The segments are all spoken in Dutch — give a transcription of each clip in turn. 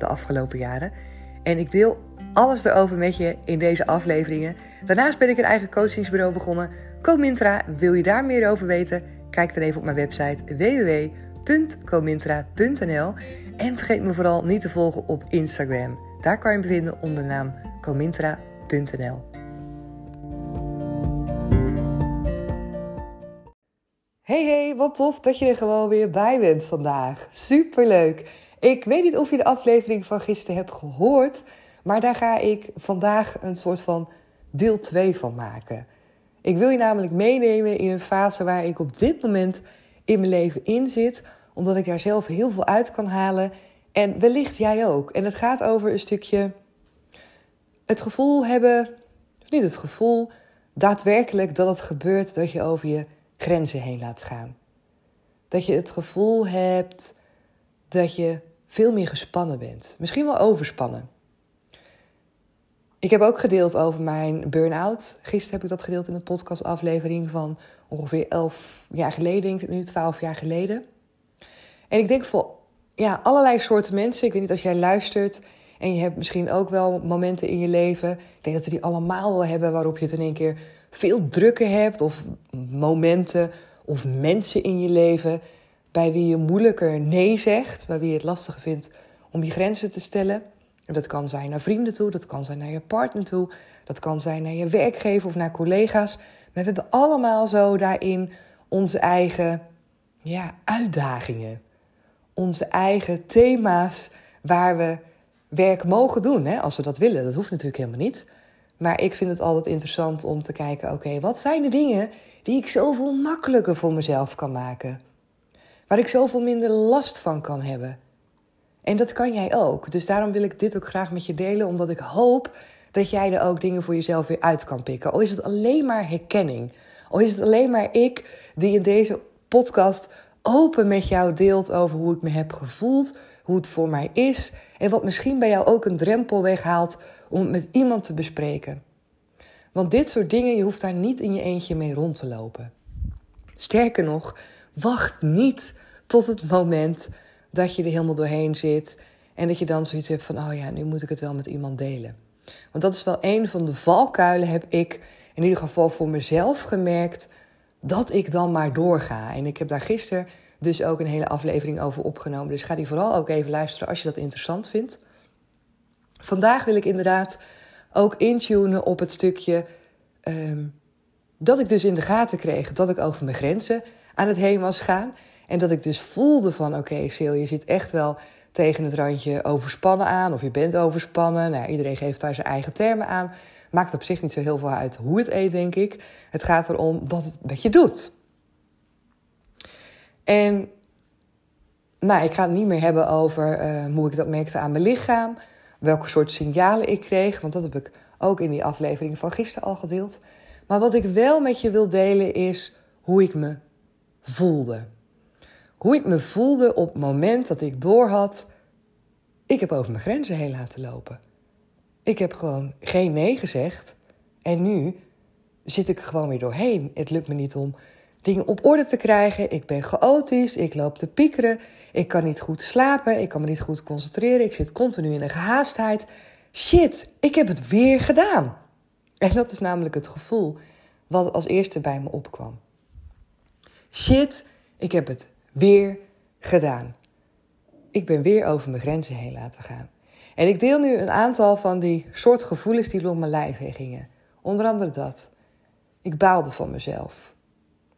de afgelopen jaren. En ik deel alles erover met je in deze afleveringen. Daarnaast ben ik een eigen coachingsbureau begonnen. Comintra, wil je daar meer over weten? Kijk dan even op mijn website www.comintra.nl. En vergeet me vooral niet te volgen op Instagram. Daar kan je me vinden onder de naam comintra.nl. Hey hey, wat tof dat je er gewoon weer bij bent vandaag. Superleuk. Ik weet niet of je de aflevering van gisteren hebt gehoord, maar daar ga ik vandaag een soort van deel 2 van maken. Ik wil je namelijk meenemen in een fase waar ik op dit moment in mijn leven in zit, omdat ik daar zelf heel veel uit kan halen en wellicht jij ook. En het gaat over een stukje het gevoel hebben, of niet het gevoel, daadwerkelijk dat het gebeurt dat je over je grenzen heen laat gaan. Dat je het gevoel hebt dat je veel meer gespannen bent. Misschien wel overspannen. Ik heb ook gedeeld over mijn burn-out. Gisteren heb ik dat gedeeld in een podcastaflevering van ongeveer 11 jaar geleden, denk ik nu, 12 jaar geleden. En ik denk voor ja, allerlei soorten mensen. Ik weet niet als jij luistert en je hebt misschien ook wel momenten in je leven. Ik denk dat we die allemaal wel hebben waarop je het in één keer veel drukker hebt. Of momenten of mensen in je leven bij wie je moeilijker nee zegt, bij wie je het lastiger vindt om je grenzen te stellen. En dat kan zijn naar vrienden toe, dat kan zijn naar je partner toe, dat kan zijn naar je werkgever of naar collega's. Maar we hebben allemaal zo daarin onze eigen ja, uitdagingen, onze eigen thema's waar we werk mogen doen, hè, als we dat willen. Dat hoeft natuurlijk helemaal niet. Maar ik vind het altijd interessant om te kijken: oké, wat zijn de dingen die ik zoveel makkelijker voor mezelf kan maken? Waar ik zoveel minder last van kan hebben. En dat kan jij ook. Dus daarom wil ik dit ook graag met je delen, omdat ik hoop dat jij er ook dingen voor jezelf weer uit kan pikken. Al is het alleen maar herkenning. Al is het alleen maar ik die in deze podcast open met jou deelt over hoe ik me heb gevoeld, hoe het voor mij is en wat misschien bij jou ook een drempel weghaalt om het met iemand te bespreken. Want dit soort dingen, je hoeft daar niet in je eentje mee rond te lopen. Sterker nog, wacht niet tot het moment dat je er helemaal doorheen zit en dat je dan zoiets hebt van, oh ja, nu moet ik het wel met iemand delen. Want dat is wel een van de valkuilen, heb ik in ieder geval voor mezelf gemerkt, dat ik dan maar doorga. En ik heb daar gisteren dus ook een hele aflevering over opgenomen. Dus ga die vooral ook even luisteren als je dat interessant vindt. Vandaag wil ik inderdaad ook intunen op het stukje ehm, dat ik dus in de gaten kreeg dat ik over mijn grenzen aan het heen was gaan. En dat ik dus voelde van oké, okay, Sil, je zit echt wel tegen het randje overspannen aan. Of je bent overspannen. Nou, iedereen geeft daar zijn eigen termen aan. Maakt op zich niet zo heel veel uit hoe het eet, denk ik. Het gaat erom wat het met je doet. En nou, ik ga het niet meer hebben over uh, hoe ik dat merkte aan mijn lichaam. Welke soort signalen ik kreeg. Want dat heb ik ook in die aflevering van gisteren al gedeeld. Maar wat ik wel met je wil delen is hoe ik me voelde. Hoe ik me voelde op het moment dat ik doorhad. Ik heb over mijn grenzen heen laten lopen. Ik heb gewoon geen nee gezegd. En nu zit ik gewoon weer doorheen. Het lukt me niet om dingen op orde te krijgen. Ik ben chaotisch, ik loop te piekeren, ik kan niet goed slapen, ik kan me niet goed concentreren, ik zit continu in een gehaastheid. Shit, ik heb het weer gedaan. En dat is namelijk het gevoel wat als eerste bij me opkwam. Shit, ik heb het weer gedaan. Ik ben weer over mijn grenzen heen laten gaan. En ik deel nu een aantal van die soort gevoelens die door mijn lijf heen gingen. Onder andere dat. Ik baalde van mezelf.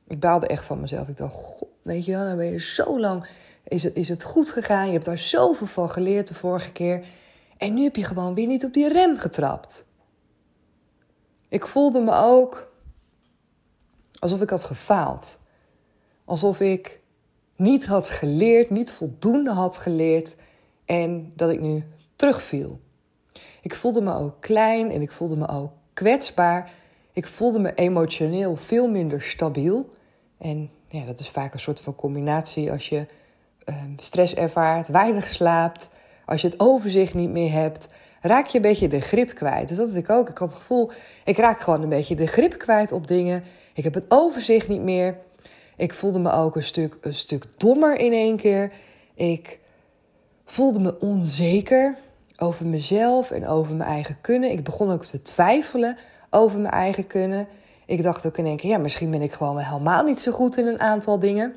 Ik baalde echt van mezelf. Ik dacht, God, weet je wel, dan ben je zo lang. Is het, is het goed gegaan? Je hebt daar zoveel van geleerd de vorige keer. En nu heb je gewoon weer niet op die rem getrapt. Ik voelde me ook alsof ik had gefaald. Alsof ik niet had geleerd, niet voldoende had geleerd. En dat ik nu terugviel. Ik voelde me ook klein en ik voelde me ook kwetsbaar. Ik voelde me emotioneel veel minder stabiel. En ja, dat is vaak een soort van combinatie als je ehm, stress ervaart, weinig slaapt, als je het overzicht niet meer hebt, raak je een beetje de grip kwijt. Dus dat had ik ook. Ik had het gevoel, ik raak gewoon een beetje de grip kwijt op dingen. Ik heb het overzicht niet meer. Ik voelde me ook een stuk, een stuk dommer in één keer. Ik voelde me onzeker over mezelf en over mijn eigen kunnen. Ik begon ook te twijfelen over mijn eigen kunnen. Ik dacht ook in één keer, ja, misschien ben ik gewoon helemaal niet zo goed in een aantal dingen.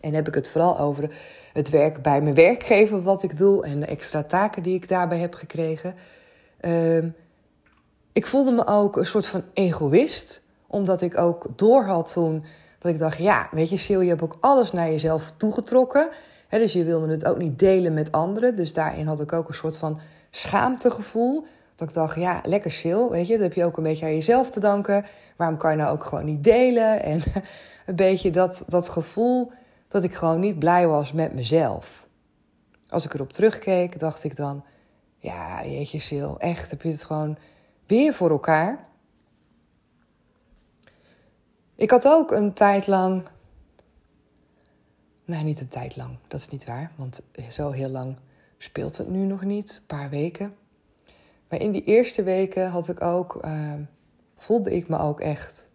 En heb ik het vooral over het werk bij mijn werkgever, wat ik doe en de extra taken die ik daarbij heb gekregen. Ehm, ik voelde me ook een soort van egoïst, omdat ik ook doorhad toen dat ik dacht: ja, weet je, Sil, je hebt ook alles naar jezelf toegetrokken. dus je wilde het ook niet delen met anderen. Dus daarin had ik ook een soort van schaamtegevoel. Dat ik dacht, ja, lekker Sil, weet je, dat heb je ook een beetje aan jezelf te danken. Waarom kan je nou ook gewoon niet delen? En een beetje dat, dat gevoel dat ik gewoon niet blij was met mezelf. Als ik erop terugkeek, dacht ik dan: ja, jeetje, Sil, echt heb je het gewoon weer voor elkaar. Ik had ook een tijd lang. Nee, niet een tijd lang, dat is niet waar, want zo heel lang speelt het nu nog niet, een paar weken. Maar in die eerste weken had ik ook, uh, voelde ik me ook echt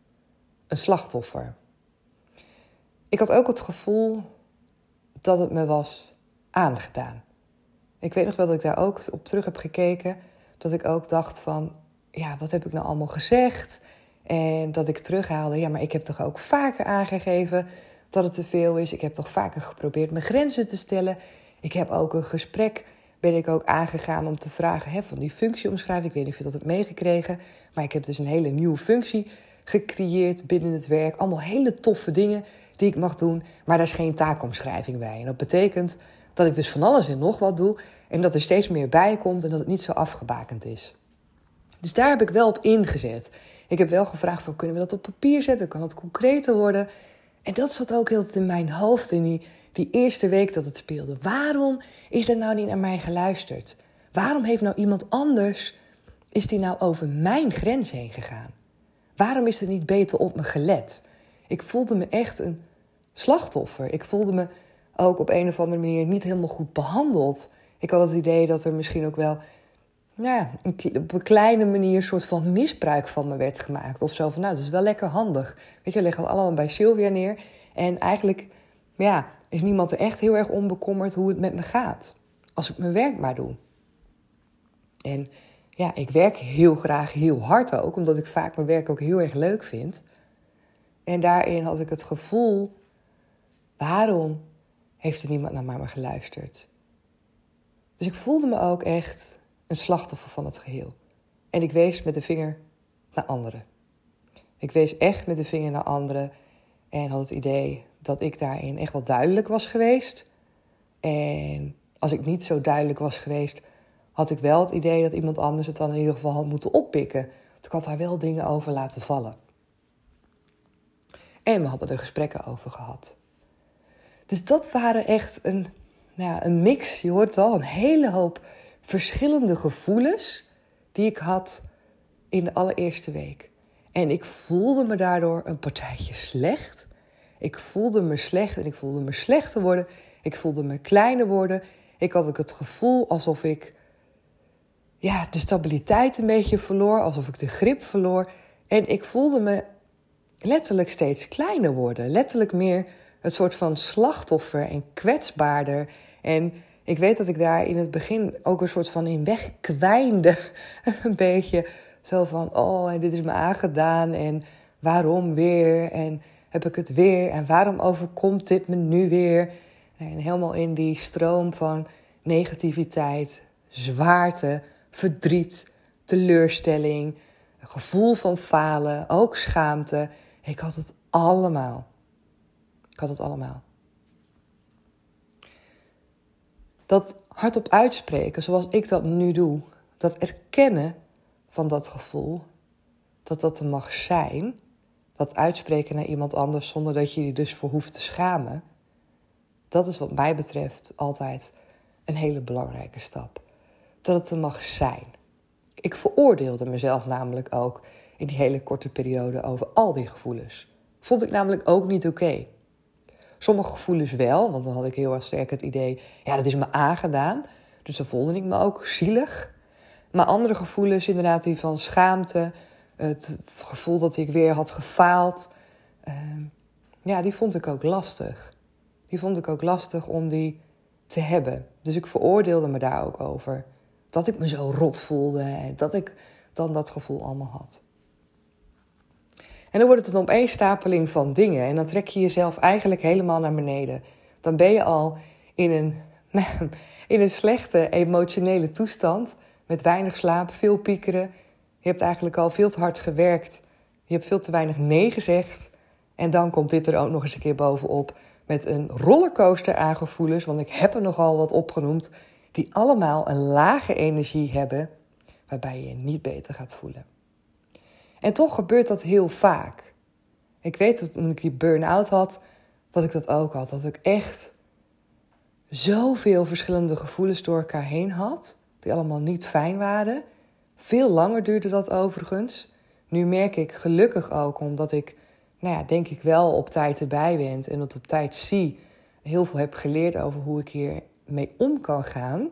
een slachtoffer. Ik had ook het gevoel dat het me was aangedaan. Ik weet nog wel dat ik daar ook op terug heb gekeken. Dat ik ook dacht van, ja, wat heb ik nou allemaal gezegd? En dat ik terughaalde, ja, maar ik heb toch ook vaker aangegeven dat het te veel is. Ik heb toch vaker geprobeerd mijn grenzen te stellen. Ik heb ook een gesprek, ben ik ook aangegaan om te vragen hè, van die functieomschrijving. Ik weet niet of je dat hebt meegekregen, maar ik heb dus een hele nieuwe functie gecreëerd binnen het werk. Allemaal hele toffe dingen die ik mag doen, maar daar is geen taakomschrijving bij. En dat betekent dat ik dus van alles en nog wat doe en dat er steeds meer bij komt en dat het niet zo afgebakend is. Dus daar heb ik wel op ingezet. Ik heb wel gevraagd van kunnen we dat op papier zetten? Kan het concreter worden? En dat zat ook heel in mijn hoofd in die, die eerste week dat het speelde. Waarom is er nou niet naar mij geluisterd? Waarom heeft nou iemand anders, is die nou over mijn grens heen gegaan? Waarom is er niet beter op me gelet? Ik voelde me echt een slachtoffer. Ik voelde me ook op een of andere manier niet helemaal goed behandeld. Ik had het idee dat er misschien ook wel ja, op een kleine manier een soort van misbruik van me werd gemaakt. Of zo van, nou, dat is wel lekker handig. Weet je, leggen we allemaal bij Sylvia neer. En eigenlijk ja, is niemand er echt heel erg onbekommerd hoe het met me gaat. Als ik mijn werk maar doe. En ja, ik werk heel graag heel hard ook, omdat ik vaak mijn werk ook heel erg leuk vind. En daarin had ik het gevoel, waarom heeft er niemand naar me geluisterd? Dus ik voelde me ook echt een slachtoffer van het geheel. En ik wees met de vinger naar anderen. Ik wees echt met de vinger naar anderen en had het idee dat ik daarin echt wel duidelijk was geweest. En als ik niet zo duidelijk was geweest, had ik wel het idee dat iemand anders het dan in ieder geval had moeten oppikken. Want ik had daar wel dingen over laten vallen. En we hadden er gesprekken over gehad. Dus dat waren echt een, nou ja, een mix, je hoort wel, een hele hoop verschillende gevoelens die ik had in de allereerste week. En ik voelde me daardoor een partijtje slecht. Ik voelde me slecht en ik voelde me slechter worden. Ik voelde me kleiner worden. Ik had ook het gevoel alsof ik ja, de stabiliteit een beetje verloor, alsof ik de grip verloor. En ik voelde me letterlijk steeds kleiner worden. Letterlijk meer het soort van slachtoffer en kwetsbaarder. En ik weet dat ik daar in het begin ook een soort van in wegkwijnde. een beetje zo van, oh, en dit is me aangedaan en waarom weer? En heb ik het weer? En waarom overkomt dit me nu weer? En helemaal in die stroom van negativiteit, zwaarte, verdriet, teleurstelling, gevoel van falen, ook schaamte. Ik had het allemaal. Ik had het allemaal. Dat hardop uitspreken, zoals ik dat nu doe, dat erkennen van dat gevoel, dat dat er mag zijn, dat uitspreken naar iemand anders zonder dat je je dus voor hoeft te schamen, dat is wat mij betreft altijd een hele belangrijke stap. dat het er mag zijn. Ik veroordeelde mezelf namelijk ook in die hele korte periode over al die gevoelens. Vond ik namelijk ook niet oké. Sommige gevoelens wel, want dan had ik heel erg sterk het idee, ja, dat is me aangedaan. Dus dan voelde ik me ook zielig. Maar andere gevoelens, inderdaad, die van schaamte, het gevoel dat ik weer had gefaald, ehm, ja, die vond ik ook lastig. Die vond ik ook lastig om die te hebben. Dus ik veroordeelde me daar ook over. Dat ik me zo rot voelde dat ik dan dat gevoel allemaal had. En dan wordt het een opeenstapeling van dingen. En dan trek je jezelf eigenlijk helemaal naar beneden. Dan ben je al in een, in een slechte emotionele toestand. Met weinig slaap, veel piekeren. Je hebt eigenlijk al veel te hard gewerkt. Je hebt veel te weinig nee gezegd. En dan komt dit er ook nog eens een keer bovenop. Met een rollercoaster aan gevoelens. Want ik heb er nogal wat opgenoemd. Die allemaal een lage energie hebben. Waarbij je je niet beter gaat voelen. En toch gebeurt dat heel vaak. Ik weet dat toen ik die burn-out had, dat ik dat ook had. Dat ik echt zoveel verschillende gevoelens door elkaar heen had, die allemaal niet fijn waren. Veel langer duurde dat overigens. Nu merk ik gelukkig ook, omdat ik, nou ja, denk ik wel op tijd erbij ben en dat op tijd zie, heel veel heb geleerd over hoe ik hier mee om kan gaan,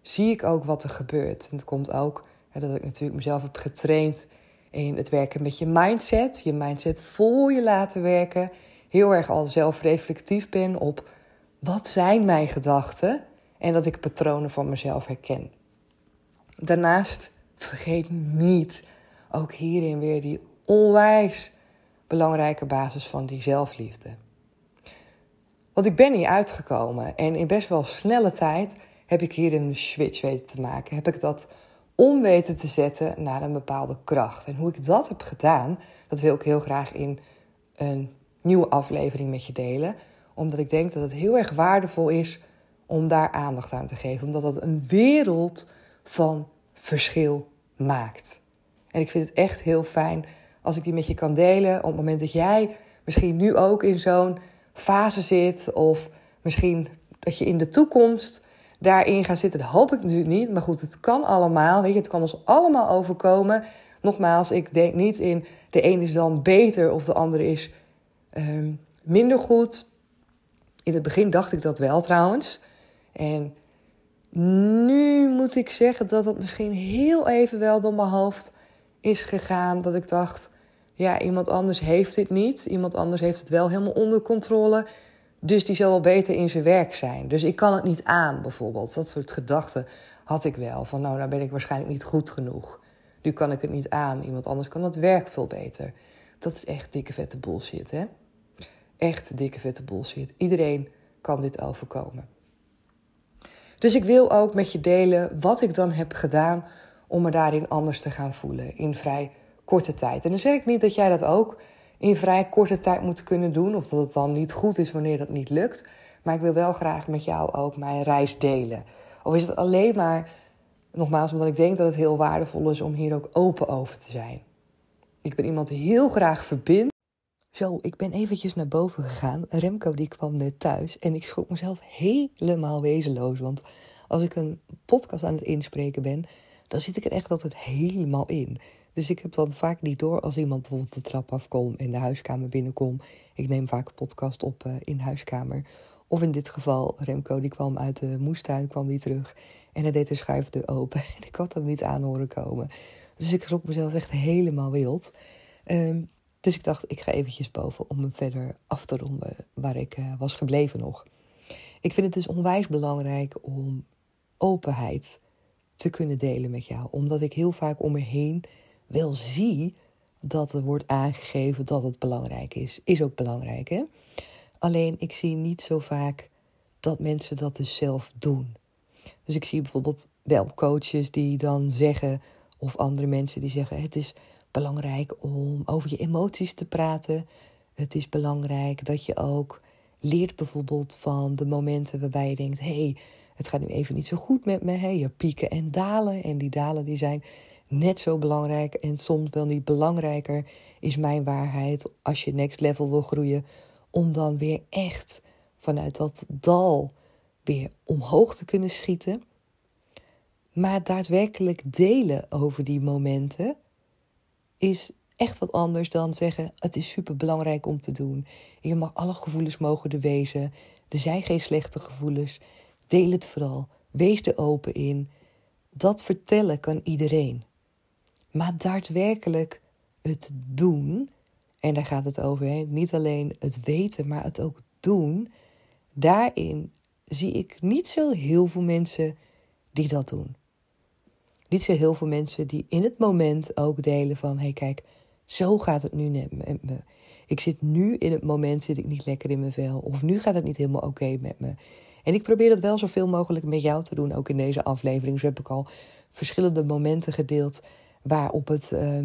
zie ik ook wat er gebeurt. En het komt ook hè, dat ik natuurlijk mezelf heb getraind in het werken met je mindset. Je mindset voor je laten werken. Heel erg al zelfreflectief ben op wat zijn mijn gedachten en dat ik patronen van mezelf herken. Daarnaast vergeet niet ook hierin weer die onwijs belangrijke basis van die zelfliefde. Want ik ben hier uitgekomen en in best wel snelle tijd heb ik hier een switch weten te maken. Heb ik dat om weten te zetten naar een bepaalde kracht. En hoe ik dat heb gedaan, dat wil ik heel graag in een nieuwe aflevering met je delen. Omdat ik denk dat het heel erg waardevol is om daar aandacht aan te geven. Omdat dat een wereld van verschil maakt. En ik vind het echt heel fijn als ik die met je kan delen. Op het moment dat jij misschien nu ook in zo'n fase zit. Of misschien dat je in de toekomst daarin gaan zitten. Dat hoop ik natuurlijk niet. Maar goed, het kan allemaal. Weet je, het kan ons allemaal overkomen. Nogmaals, ik denk niet in de een is dan beter of de andere is ehm, minder goed. In het begin dacht ik dat wel trouwens. En nu moet ik zeggen dat het misschien heel even wel door mijn hoofd is gegaan. Dat ik dacht, ja, iemand anders heeft dit niet. Iemand anders heeft het wel helemaal onder controle. Dus die zal wel beter in zijn werk zijn. Dus ik kan het niet aan, bijvoorbeeld. Dat soort gedachten had ik wel. Van nou, nou ben ik waarschijnlijk niet goed genoeg. Nu kan ik het niet aan. Iemand anders kan het werk veel beter. Dat is echt dikke vette bullshit, hè? Echt dikke vette bullshit. Iedereen kan dit overkomen. Dus ik wil ook met je delen wat ik dan heb gedaan om me daarin anders te gaan voelen in vrij korte tijd. En dan zeg ik niet dat jij dat ook in vrij korte tijd moet kunnen doen. Of dat het dan niet goed is wanneer dat niet lukt. Maar ik wil wel graag met jou ook mijn reis delen. Of is het alleen maar, nogmaals, omdat ik denk dat het heel waardevol is om hier ook open over te zijn. Ik ben iemand die heel graag verbindt. Zo, ik ben eventjes naar boven gegaan. Remco die kwam net thuis en ik schrok mezelf helemaal wezenloos. Want als ik een podcast aan het inspreken ben, dan zit ik er echt altijd helemaal in. Dus ik heb dan vaak niet door als iemand bijvoorbeeld de trap afkomt en de huiskamer binnenkomt. Ik neem vaak een podcast op uh, in de huiskamer. Of in dit geval, Remco die kwam uit de moestuin, kwam die terug. En hij deed de schuifdeur open. En ik had hem niet aan horen komen. Dus ik schrok mezelf echt helemaal wild. Um, dus ik dacht, ik ga eventjes boven om hem verder af te ronden waar ik uh, was gebleven nog. Ik vind het dus onwijs belangrijk om openheid te kunnen delen met jou. Omdat ik heel vaak om me heen wel zie dat er wordt aangegeven dat het belangrijk is. Is ook belangrijk, hè? Alleen ik zie niet zo vaak dat mensen dat dus zelf doen. Dus ik zie bijvoorbeeld wel coaches die dan zeggen, of andere mensen die zeggen: Het is belangrijk om over je emoties te praten. Het is belangrijk dat je ook leert bijvoorbeeld van de momenten waarbij je denkt: hé, hey, het gaat nu even niet zo goed met me. Hey, je pieken en dalen. En die dalen die zijn net zo belangrijk en soms wel niet belangrijker, is mijn waarheid als je next level wil groeien. Om dan weer echt vanuit dat dal weer omhoog te kunnen schieten. Maar daadwerkelijk delen over die momenten is echt wat anders dan zeggen: het is super belangrijk om te doen. Je mag alle gevoelens mogen er wezen. Er zijn geen slechte gevoelens. Deel het vooral. Wees er open in. Dat vertellen kan iedereen. Maar daadwerkelijk het doen, en daar gaat het over, niet alleen het weten, maar het ook doen. Daarin zie ik niet zo heel veel mensen die dat doen. Niet zo heel veel mensen die in het moment ook delen van: hé, hey, kijk, zo gaat het nu met me. Ik zit nu in het moment, zit ik niet lekker in mijn vel. Of nu gaat het niet helemaal oké met me. En ik probeer dat wel zoveel mogelijk met jou te doen, ook in deze aflevering. Zo heb ik al verschillende momenten gedeeld waarop het uh,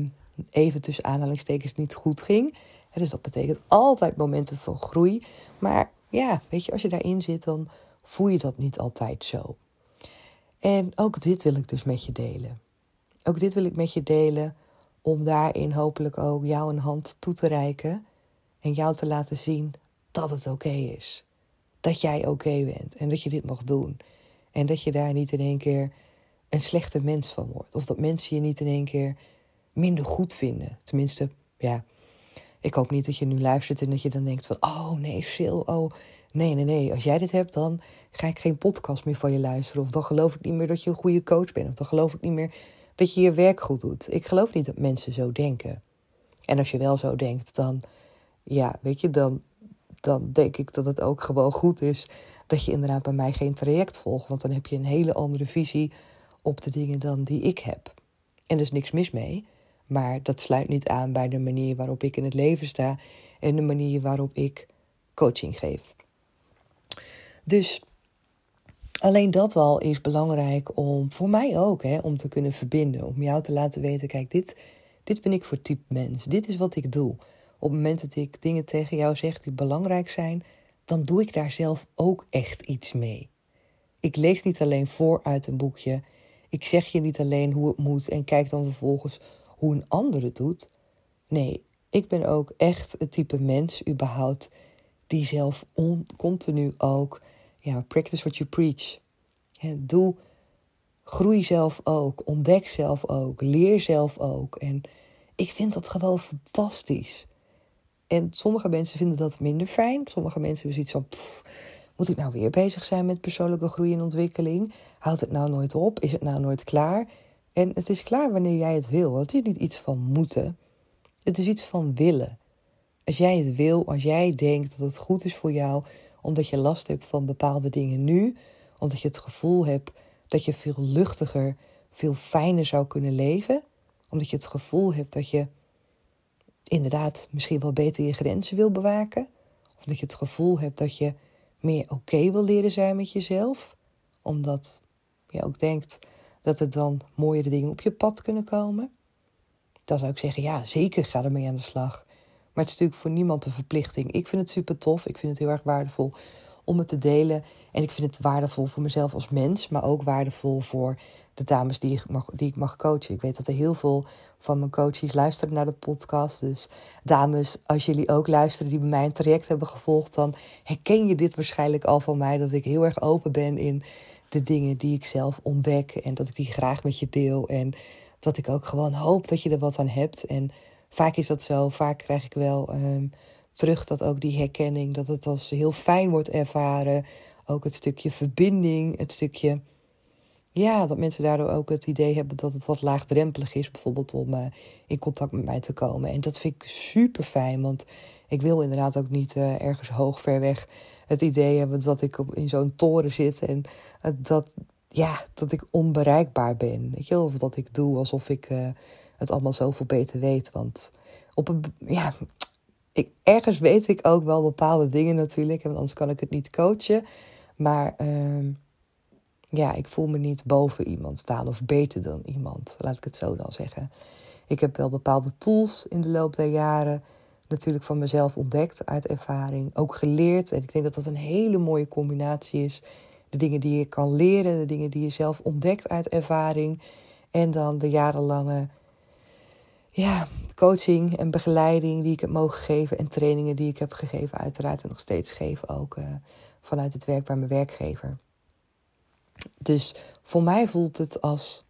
even tussen aanhalingstekens niet goed ging. dus dat betekent altijd momenten van groei. Maar ja, weet je, als je daarin zit, dan voel je dat niet altijd zo. En ook dit wil ik dus met je delen. Ook dit wil ik met je delen om daarin hopelijk ook jou een hand toe te reiken en jou te laten zien dat het oké is. Dat jij oké bent en dat je dit mag doen. En dat je daar niet in één keer een slechte mens van wordt. Of dat mensen je niet in één keer minder goed vinden. Tenminste, ja. Ik hoop niet dat je nu luistert en dat je dan denkt van... Oh nee, Sil, oh... Nee, nee, nee. Als jij dit hebt, dan ga ik geen podcast meer van je luisteren. Of dan geloof ik niet meer dat je een goede coach bent. Of dan geloof ik niet meer dat je je werk goed doet. Ik geloof niet dat mensen zo denken. En als je wel zo denkt, dan, ja, weet je, dan, dan denk ik dat het ook gewoon goed is dat je inderdaad bij mij geen traject volgt. Want dan heb je een hele andere visie op de dingen dan die ik heb. En er is niks mis mee, maar dat sluit niet aan bij de manier waarop ik in het leven sta en de manier waarop ik coaching geef. Dus alleen dat al is belangrijk om, voor mij ook, hè, om te kunnen verbinden. Om jou te laten weten, kijk, dit, dit ben ik voor type mens. Dit is wat ik doe. Op het moment dat ik dingen tegen jou zeg die belangrijk zijn, dan doe ik daar zelf ook echt iets mee. Ik lees niet alleen voor uit een boekje. Ik zeg je niet alleen hoe het moet en kijk dan vervolgens hoe een ander het doet. Nee, ik ben ook echt het type mens, überhaupt, die zelf continu ook ja, practice what you preach. doe, groei zelf ook, ontdek zelf ook, leer zelf ook. En ik vind dat gewoon fantastisch. En sommige mensen vinden dat minder fijn. Sommige mensen hebben zoiets van, moet ik nou weer bezig zijn met persoonlijke groei en ontwikkeling? Houdt het nou nooit op? Is het nou nooit klaar? En het is klaar wanneer jij het wil. Het is niet iets van moeten. Het is iets van willen. Als jij het wil, als jij denkt dat het goed is voor jou, omdat je last hebt van bepaalde dingen nu, omdat je het gevoel hebt dat je veel luchtiger, veel fijner zou kunnen leven, omdat je het gevoel hebt dat je inderdaad misschien wel beter je grenzen wil bewaken, of dat je het gevoel hebt dat je meer oké wil leren zijn met jezelf, omdat je ook denkt dat er dan mooiere dingen op je pad kunnen komen. Dan zou ik zeggen, ja, zeker ga ermee aan de slag. Maar het is natuurlijk voor niemand een verplichting. Ik vind het super tof. Ik vind het heel erg waardevol om het te delen. En ik vind het waardevol voor mezelf als mens, maar ook waardevol voor de dames die ik mag, die ik mag coachen. Ik weet dat er heel veel van mijn coaches luisteren naar de podcast. Dus dames, als jullie ook luisteren die bij mij een traject hebben gevolgd, dan herken je dit waarschijnlijk al van mij. Dat ik heel erg open ben in de dingen die ik zelf ontdek. En dat ik die graag met je deel. En dat ik ook gewoon hoop dat je er wat aan hebt. En vaak is dat zo. Vaak krijg ik wel um, terug dat ook die herkenning, dat het als heel fijn wordt ervaren. Ook het stukje verbinding, het stukje. Ja, dat mensen daardoor ook het idee hebben dat het wat laagdrempelig is, bijvoorbeeld om uh, in contact met mij te komen. En dat vind ik super fijn, want ik wil inderdaad ook niet uh, ergens hoog ver weg het idee hebben dat ik op, in zo'n toren zit en uh, dat, ja, dat ik onbereikbaar ben. Weet je, of dat ik doe alsof ik het allemaal zoveel beter weet. Want op een, ja, ik, ergens weet ik ook wel bepaalde dingen natuurlijk, en anders kan ik het niet coachen. Maar uh, ja, ik voel me niet boven iemand staan of beter dan iemand, laat ik het zo dan zeggen. Ik heb wel bepaalde tools in de loop der jaren natuurlijk van mezelf ontdekt uit ervaring, ook geleerd. En ik denk dat dat een hele mooie combinatie is. De dingen die je kan leren, de dingen die je zelf ontdekt uit ervaring. En dan de jarenlange ja, coaching en begeleiding die ik heb mogen geven. En trainingen die ik heb gegeven, uiteraard. En nog steeds geef ook uh, vanuit het werk bij mijn werkgever. Dus Voor mij voelt het als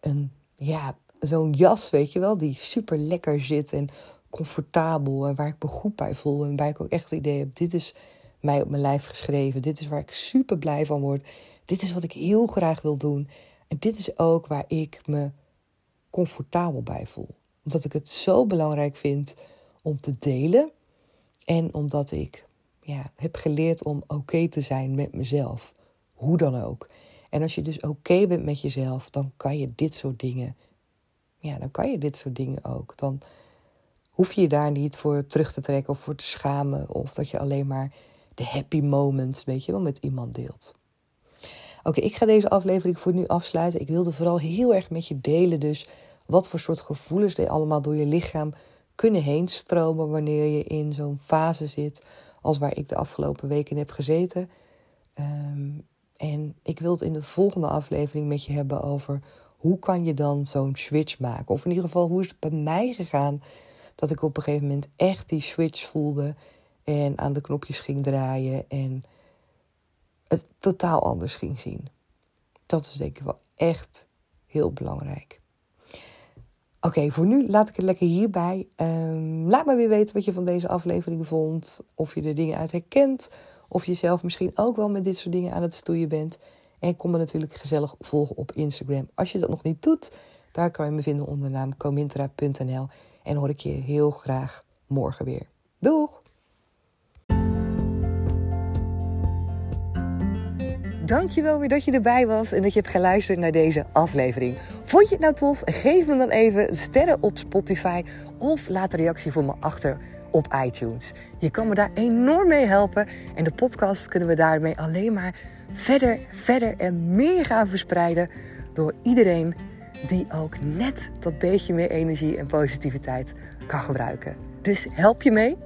een, ja, zo'n jas, weet je wel, die super lekker zit en comfortabel en waar ik me goed bij voel en waar ik ook echt het idee heb, dit is mij op mijn lijf geschreven, dit is waar ik super blij van word, dit is wat ik heel graag wil doen en dit is ook waar ik me comfortabel bij voel. Omdat ik het zo belangrijk vind om te delen en omdat ik ja, heb geleerd om oké te zijn met mezelf, hoe dan ook. En als je dus oké bent met jezelf, dan kan je dit soort dingen. Ja, dan kan je dit soort dingen ook. Dan hoef je je daar niet voor terug te trekken of voor te schamen. Of dat je alleen maar de happy moments, weet je wel, met iemand deelt. Oké, ik ga deze aflevering voor nu afsluiten. Ik wilde vooral heel erg met je delen, dus wat voor soort gevoelens er allemaal door je lichaam kunnen heen stromen wanneer je in zo'n fase zit als waar ik de afgelopen weken heb gezeten. Um, en ik wil het in de volgende aflevering met je hebben over hoe kan je dan zo'n switch maken. Of in ieder geval, hoe is het bij mij gegaan dat ik op een gegeven moment echt die switch voelde en aan de knopjes ging draaien en het totaal anders ging zien. Dat is denk ik wel echt heel belangrijk. Oké, voor nu laat ik het lekker hierbij. Um, laat me weer weten wat je van deze aflevering vond. Of je er dingen uit herkent. Of je zelf misschien ook wel met dit soort dingen aan het stoeien bent. En kom me natuurlijk gezellig volgen op Instagram. Als je dat nog niet doet, daar kan je me vinden onder de naam comintra.nl. En hoor ik je heel graag morgen weer. Doeg! Dankjewel weer dat je erbij was en dat je hebt geluisterd naar deze aflevering. Vond je het nou tof? Geef me dan even sterren op Spotify of laat een reactie voor me achter op iTunes. Je kan me daar enorm mee helpen en de podcast kunnen we daarmee alleen maar verder, verder en meer gaan verspreiden door iedereen die ook net dat beetje meer energie en positiviteit kan gebruiken. Dus help je mee?